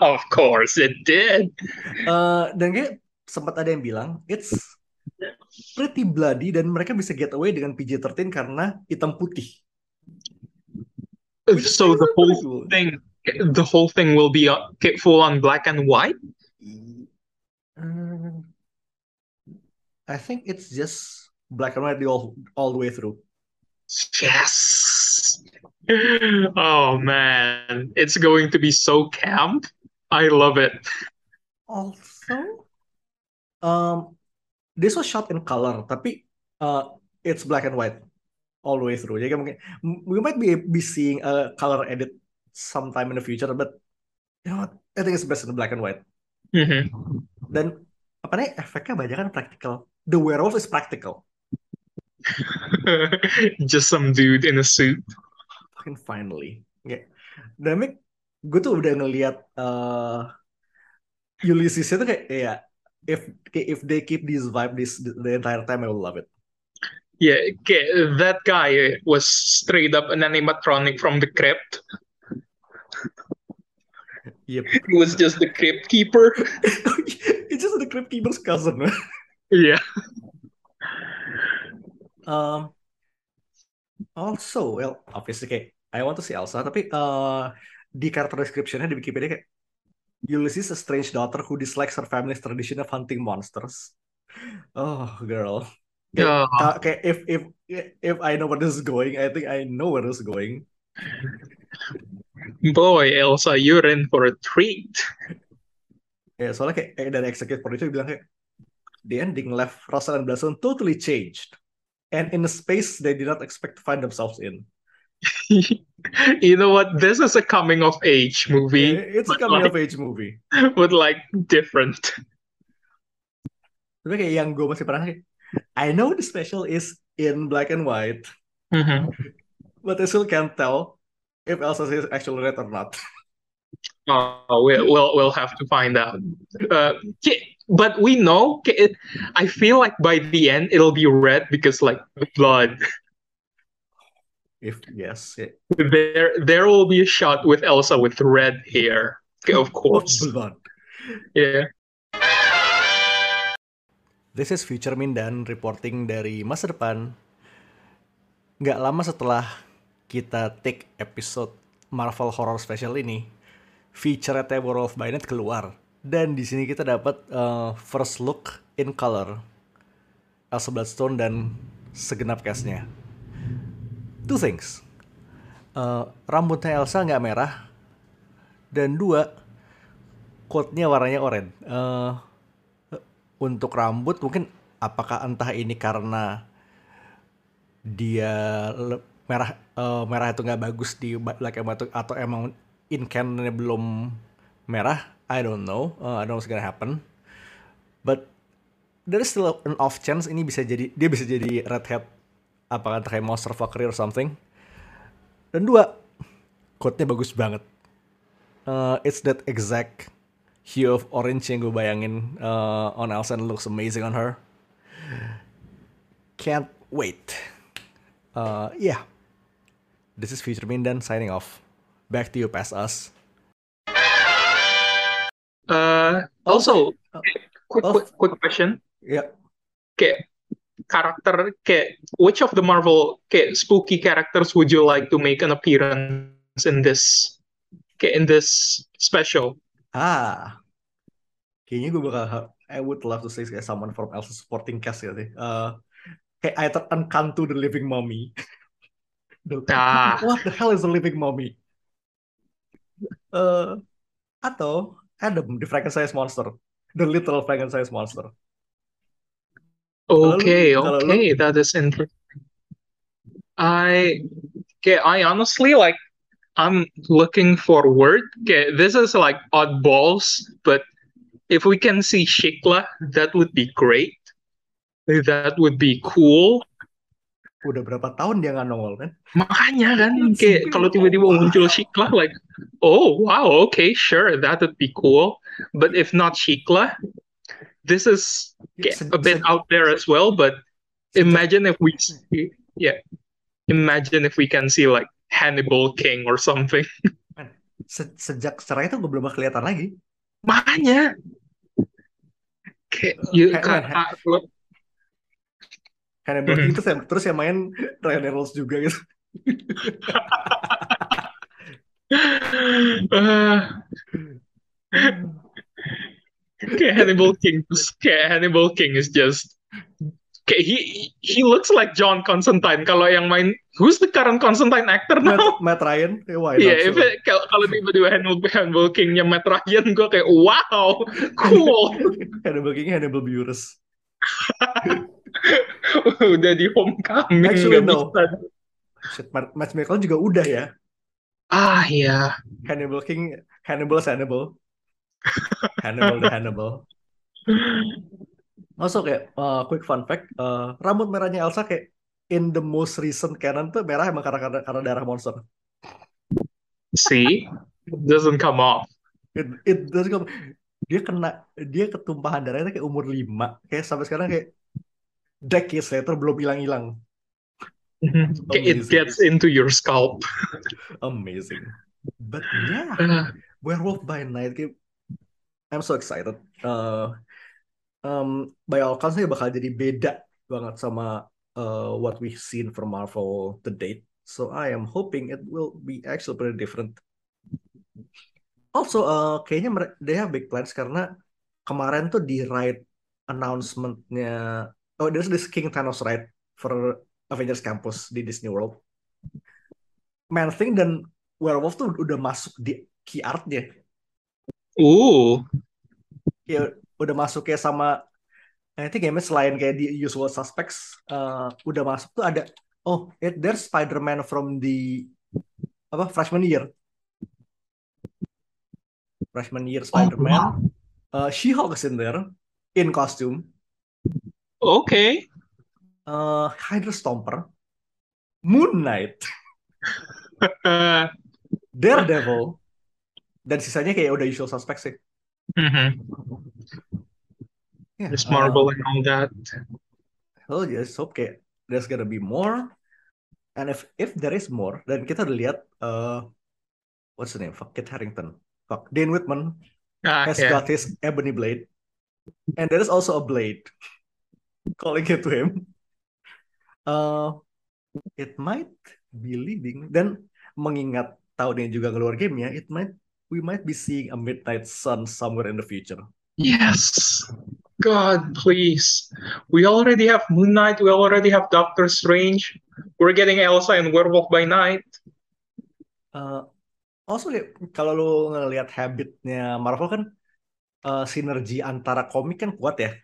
Of course it did. Uh, dan kayak sempat ada yang bilang it's pretty bloody dan mereka bisa get away dengan PG-13 karena hitam putih. So the whole cool. thing, the whole thing will be uh, full on black and white. Uh, I think it's just black and white the all all the way through. Yes. Oh man, it's going to be so camp. I love it. Also, um, this was shot in color, tapi uh, it's black and white all the way through. Jadi mungkin we might be be seeing a color edit sometime in the future, but you know what? I think it's best in black and white. Mhm. Dan apa nih efeknya banyak kan practical. The werewolf is practical. Just some dude in a suit. Fucking finally. Oke. Dan Mik, gue tuh udah ngeliat uh, Ulysses itu kayak ya if if they keep this vibe this the entire time I will love it. Yeah, okay, that guy was straight up an animatronic from the crypt. Yep. He was just the crypt keeper. It's just the Crypt Keeper's cousin. Yeah. Um, also, well, obviously kayak I want to see Elsa, tapi uh, di character description-nya di Wikipedia kayak Ulysses a strange daughter who dislikes her family's tradition of hunting monsters. Oh, girl. Yeah. uh, kayak if if if I know where this is going, I think I know where this is going. Boy, Elsa, you're in for a treat. Ya, soalnya kayak, kayak dari executive producer bilang kayak the ending left Russell and Blason totally changed. And in a space they did not expect to find themselves in. you know what? This is a coming of age movie, it's a coming like- of age movie. but like different. Tapi kayak yang gue masih pernah I know the special is in black and white, Mhm. but I still can't tell if Elsa is actually red or not. Oh, we'll, we'll we'll have to find out. Uh, but we know. I feel like by the end it'll be red because like the blood. If yes, yeah. There there will be a shot with Elsa with red hair. Okay, of course. blood. Yeah. This is Future Mindan reporting dari masa depan. Nggak lama setelah kita take episode Marvel Horror Special ini, feature Werewolf by Night keluar. Dan di sini kita dapat uh, first look in color Elsa Bloodstone dan segenap castnya. Two things. eh, rambutnya Elsa nggak merah dan dua coatnya warnanya oranye. Eh, untuk rambut mungkin apakah entah ini karena dia merah eh, merah itu nggak bagus di Black White atau emang in canonnya belum merah I don't know Uh, I don't know what's gonna happen but there is still an off chance ini bisa jadi dia bisa jadi redhead apakah kayak monster fuckery or something. Dan dua coatnya bagus banget. Uh, it's that exact hue of orange yang gue bayangin uh, on Elsa and looks amazing on her. Can't wait. Uh, yeah. This is Future Mindan signing off. Back to you past us. Uh, also, quick, Oh. quick, quick question. yeah. Kayak karakter, kayak which of the Marvel kayak spooky characters would you like to make an appearance in this, kayak in this special? Ah, kayaknya gue bakal I would love to say kayak someone from Elsa supporting cast ya sih. Eh, kayak either Encanto the Living Mummy. The- Ah. What the hell is a living mummy? Eh, atau Adam the Frankenstein monster, the literal Frankenstein monster. Okay, okay, that is interesting. I, okay, I honestly like, I'm looking forward. Okay, this is like oddballs, but if we can see Shikla, that would be great. That would be cool. Udah berapa tahun dia nggak nongol kan? Makanya kan, kayak kalau tiba-tiba muncul Shikla, like, oh wow, okay, sure, that would be cool. But if not Shikla, this is a bit out there as well. But imagine if we see, yeah, imagine if we can see like Hannibal King or something. se- sejak cerai itu gue belum kelihatan lagi. Makanya, kayak you, Kayak- ka- kayak- ka- Hannibal. King terus yang, terus yang main Ryan Reynolds juga gitu. uh, kayak Hannibal King, kayak Hannibal King is just kayak he he looks like John Constantine. Kalau yang main, who's the current Constantine actor now? Matt, Matt Ryan, eh, why not? Iya, if Sure. kalau kalau tiba-tiba Hannibal, Hannibal King-nya Matt Ryan, gue kayak wow, cool. Hannibal King, Hannibal Buress. Udah di homecoming Actually, no. bisa. Shit, Matt, Mikkelsen juga udah ya. Ah iya, Hannibal King, Hannibal Hannibal. Hannibal the Hannibal. Also kayak uh, quick fun fact, uh, rambut merahnya Elsa kayak in the most recent canon tuh merah emang karena karena, karena darah monster. see, it doesn't come off. It, it does come- dia kena dia ketumpahan darahnya kayak umur 5 kayak sampai sekarang kayak decades later belum hilang-hilang. It gets into your scalp. Amazing. But yeah, Uh, Werewolf by Night kayak I'm so excited. Uh, um, by all accounts ini bakal jadi beda banget sama uh, what we've seen from Marvel to date. So I am hoping it will be actually pretty different. Also, uh, kayaknya they have big plans karena kemarin tuh di ride announcement-nya oh there's this King Thanos ride for Avengers Campus di Disney World. Man Thing dan Werewolf tuh udah masuk di key art-nya. Ooh, ya udah masuk kayak sama I think game selain kayak di usual suspects eh, udah masuk tuh ada oh it, there's Spider-Man from the apa freshman year. Freshman year Spider-Man. Eh, She-Hulk is in there in costume. Okay. Eh, Hydra Stomper. Moon Knight. Uh, Daredevil dan sisanya kayak udah usual suspects sih mhm. Ya, Miss eh, Marvel and all that. Oh just hope kayak there's gonna be more. And if if there is more, dan kita udah lihat uh, what's the name? Fuck Kit Harington. Fuck Dane Whitman Ah, has yeah. got his ebony blade, and there is also a blade calling it to him. Uh, it might be leading. Dan mengingat tahun ini juga keluar gamenya, it might we might be seeing a Midnight Sun somewhere in the future. Yes. God, please. We already have Moon Knight. We already have Doctor Strange. We're getting Elsa and Werewolf by Night. Uh, also kalau lu ngelihat habitnya Marvel kan uh, sinergi antara komik kan kuat ya.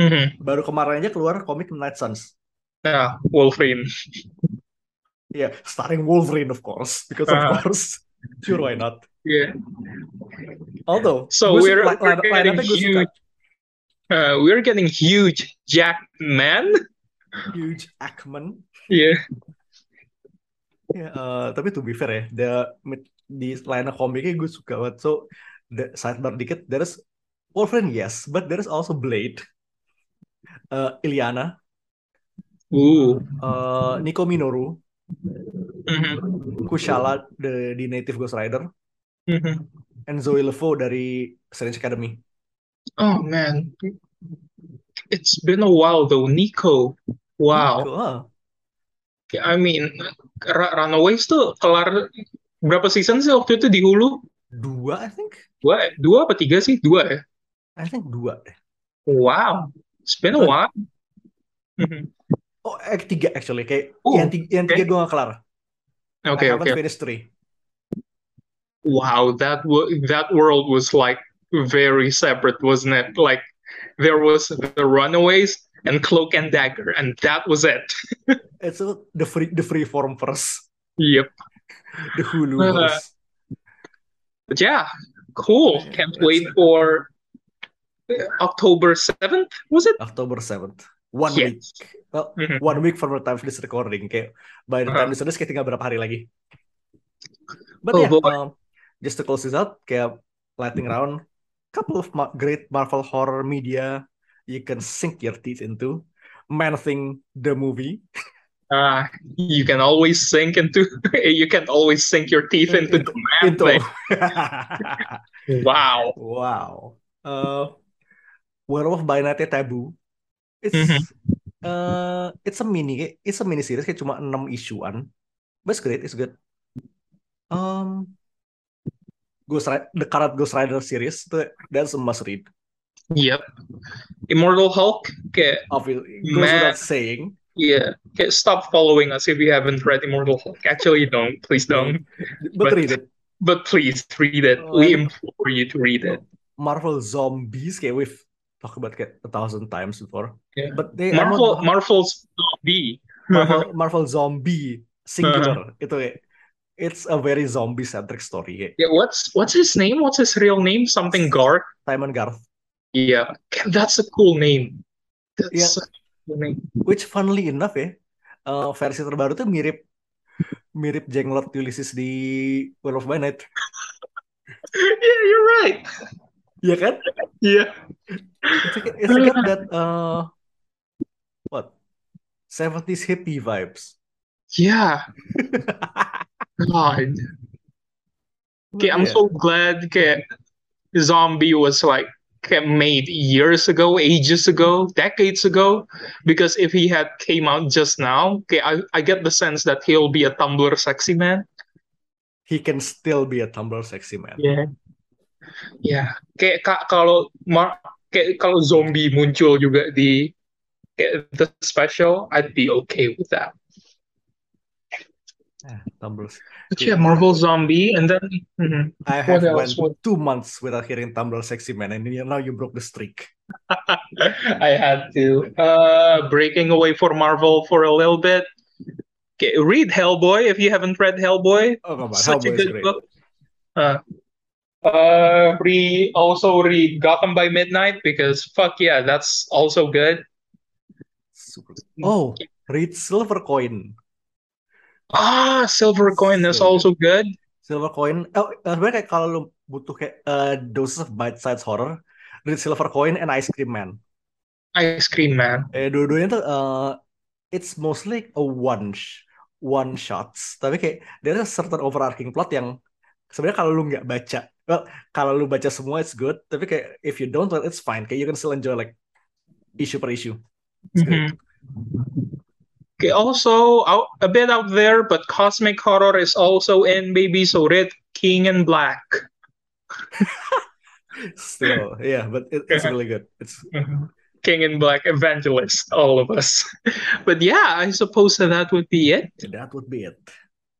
Mhm. Baru kemarin aja keluar komik Night Suns. Yeah, Wolverine. Yeah, starring Wolverine of course, because of Uh. course. Sure, why not? Yeah. Although, So we're- suka- we're getting huge. Uh, we're getting huge Jackman. Huge Ackman. Yeah. Ya, eh, tapi to be fair ya, the di line komiknya gue suka banget. So, the sidebar dikit, there's Wolverine yes, but there's also Blade, Eh, Illyana, Ooh. eh, Nico Minoru, Mhm. Kushala the, di Native Ghost Rider, Mhm. and Zoe Levo dari Strange Academy. Oh man, it's been a while though. Nico. Wow. Nico, ah. I mean, Ra- Runaways tuh kelar berapa season sih waktu itu di Hulu? Dua, I think. Dua, dua apa tiga sih? Dua ya? I think dua deh. Wow, it's been a while. Mhm. Oh, eh, tiga actually. Kayak Oh, yang tiga, yang tiga okay. gue gak kelar. Okay, I haven't okay. finished three. Wow, that wo- that world was like very separate, wasn't it? Like there was the Runaways and Cloak and Dagger, and that was it. It's a, the free the free form first, Yep. the Hulu Uh. But yeah, cool. Can't that's wait it. for October 7th, was it? October 7th. One Yes. week. Well, Mhm. one week from the time of this recording. Kayak by the time Uh-huh. this release kayak tinggal berapa hari lagi. But Oh, yeah, boy. um, just to close this out, kayak lightning round, couple of ma- great Marvel horror media you can sink your teeth into. Man Thing, the movie. Uh, you can always sink into you can always sink your teeth into the man Into. thing. Wow. wow. Uh, Werewolf by Night Taboo. It's Mhm. uh, it's a mini it's a mini series kayak cuma 6 isuan. But it's great, it's good. Um Ghost Rider, the current Ghost Rider series itu that's a must read. Yep. Immortal Hulk. Okay. Obviously, goes Man. without saying. Yeah. Okay. Stop following us if you haven't read Immortal Hulk. Actually, don't. Please don't. But, But- read it. But please read it. Oh, We implore you to read it. Marvel Zombies kayak we've talked about kayak a thousand times before. Yeah. But they Marvel. not- Marvel's zombie. Marvel Marvel Zombie singular itu kayak it's a very zombie centric story Yeah. What's What's his name? What's his real name? Something Garth. Simon Garth. Yeah. That's a cool name. That's Yeah. such a cool name. Which funnily enough ya, eh, versi terbaru tuh mirip mirip Jenglot Ulysses di Werewolf by Night. yeah, you're right. Iya kan? Yeah. It's, like- it's got that uh, what 70s hippie vibes. Yeah. God. Okay, I'm Yeah. so glad kayak Zombie was like made years ago, ages ago, decades ago. Because if he had came out just now, okay, I, I get the sense that he'll be a Tumblr sexy man. He can still be a Tumblr sexy man. Yeah. Yeah. Kayak ka- kalau mar- kayak kalau zombie muncul juga di kayak the special, I'd be okay with that. Ah, Tumblrs. But yeah, Marvel Zombie, and then mhm. I have What went else? What- two months without hearing Tumblr sexy man, and now you broke the streak. I had to. Uh, breaking away for Marvel for a little bit. Okay, read Hellboy if you haven't read Hellboy. Oh come on, Such a Hellboy is good great. book. Uh, uh, re also read Gotham by Midnight because fuck yeah, that's also good. Oh, read Silver Coin. Ah, Silver Coin is So also good. Silver Coin. Oh, eh, sebenarnya kayak kalau lu butuh kayak uh, doses of bite-sized horror, read Silver Coin and Ice Cream Man. Ice Cream Man. Eh, dua-duanya tuh uh, it's mostly a one sh- one shots. Tapi kayak there's a certain overarching plot yang sebenarnya kalau lu nggak baca, well, kalau lu baca semua it's good. Tapi kayak if you don't, well, it's fine. Kayak you can still enjoy like issue per issue. Great. Mhm. Okay, also out, a bit out there, but cosmic horror is also in, baby. So red King and Black. Still, yeah, but it, it's really good. It's King in Black evangelist, all of us. But yeah, I suppose that, that would be it. that would be it.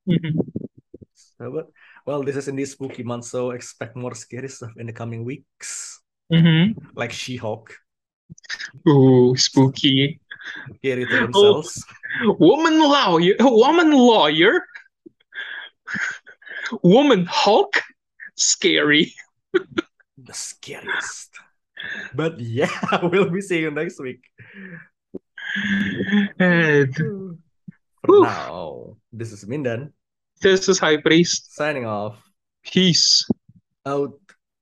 Mhm. Uh, But well, this is in this spooky month, so expect more scary stuff in the coming weeks, Mhm. like She-Hulk, Ooh, spooky. scary to Oh. themselves. Woman lawyer, woman lawyer, woman Hulk, scary. The scariest. But yeah, we'll be seeing you next week. And For now, this is Mindan this is High Priest. signing off. Peace. Out.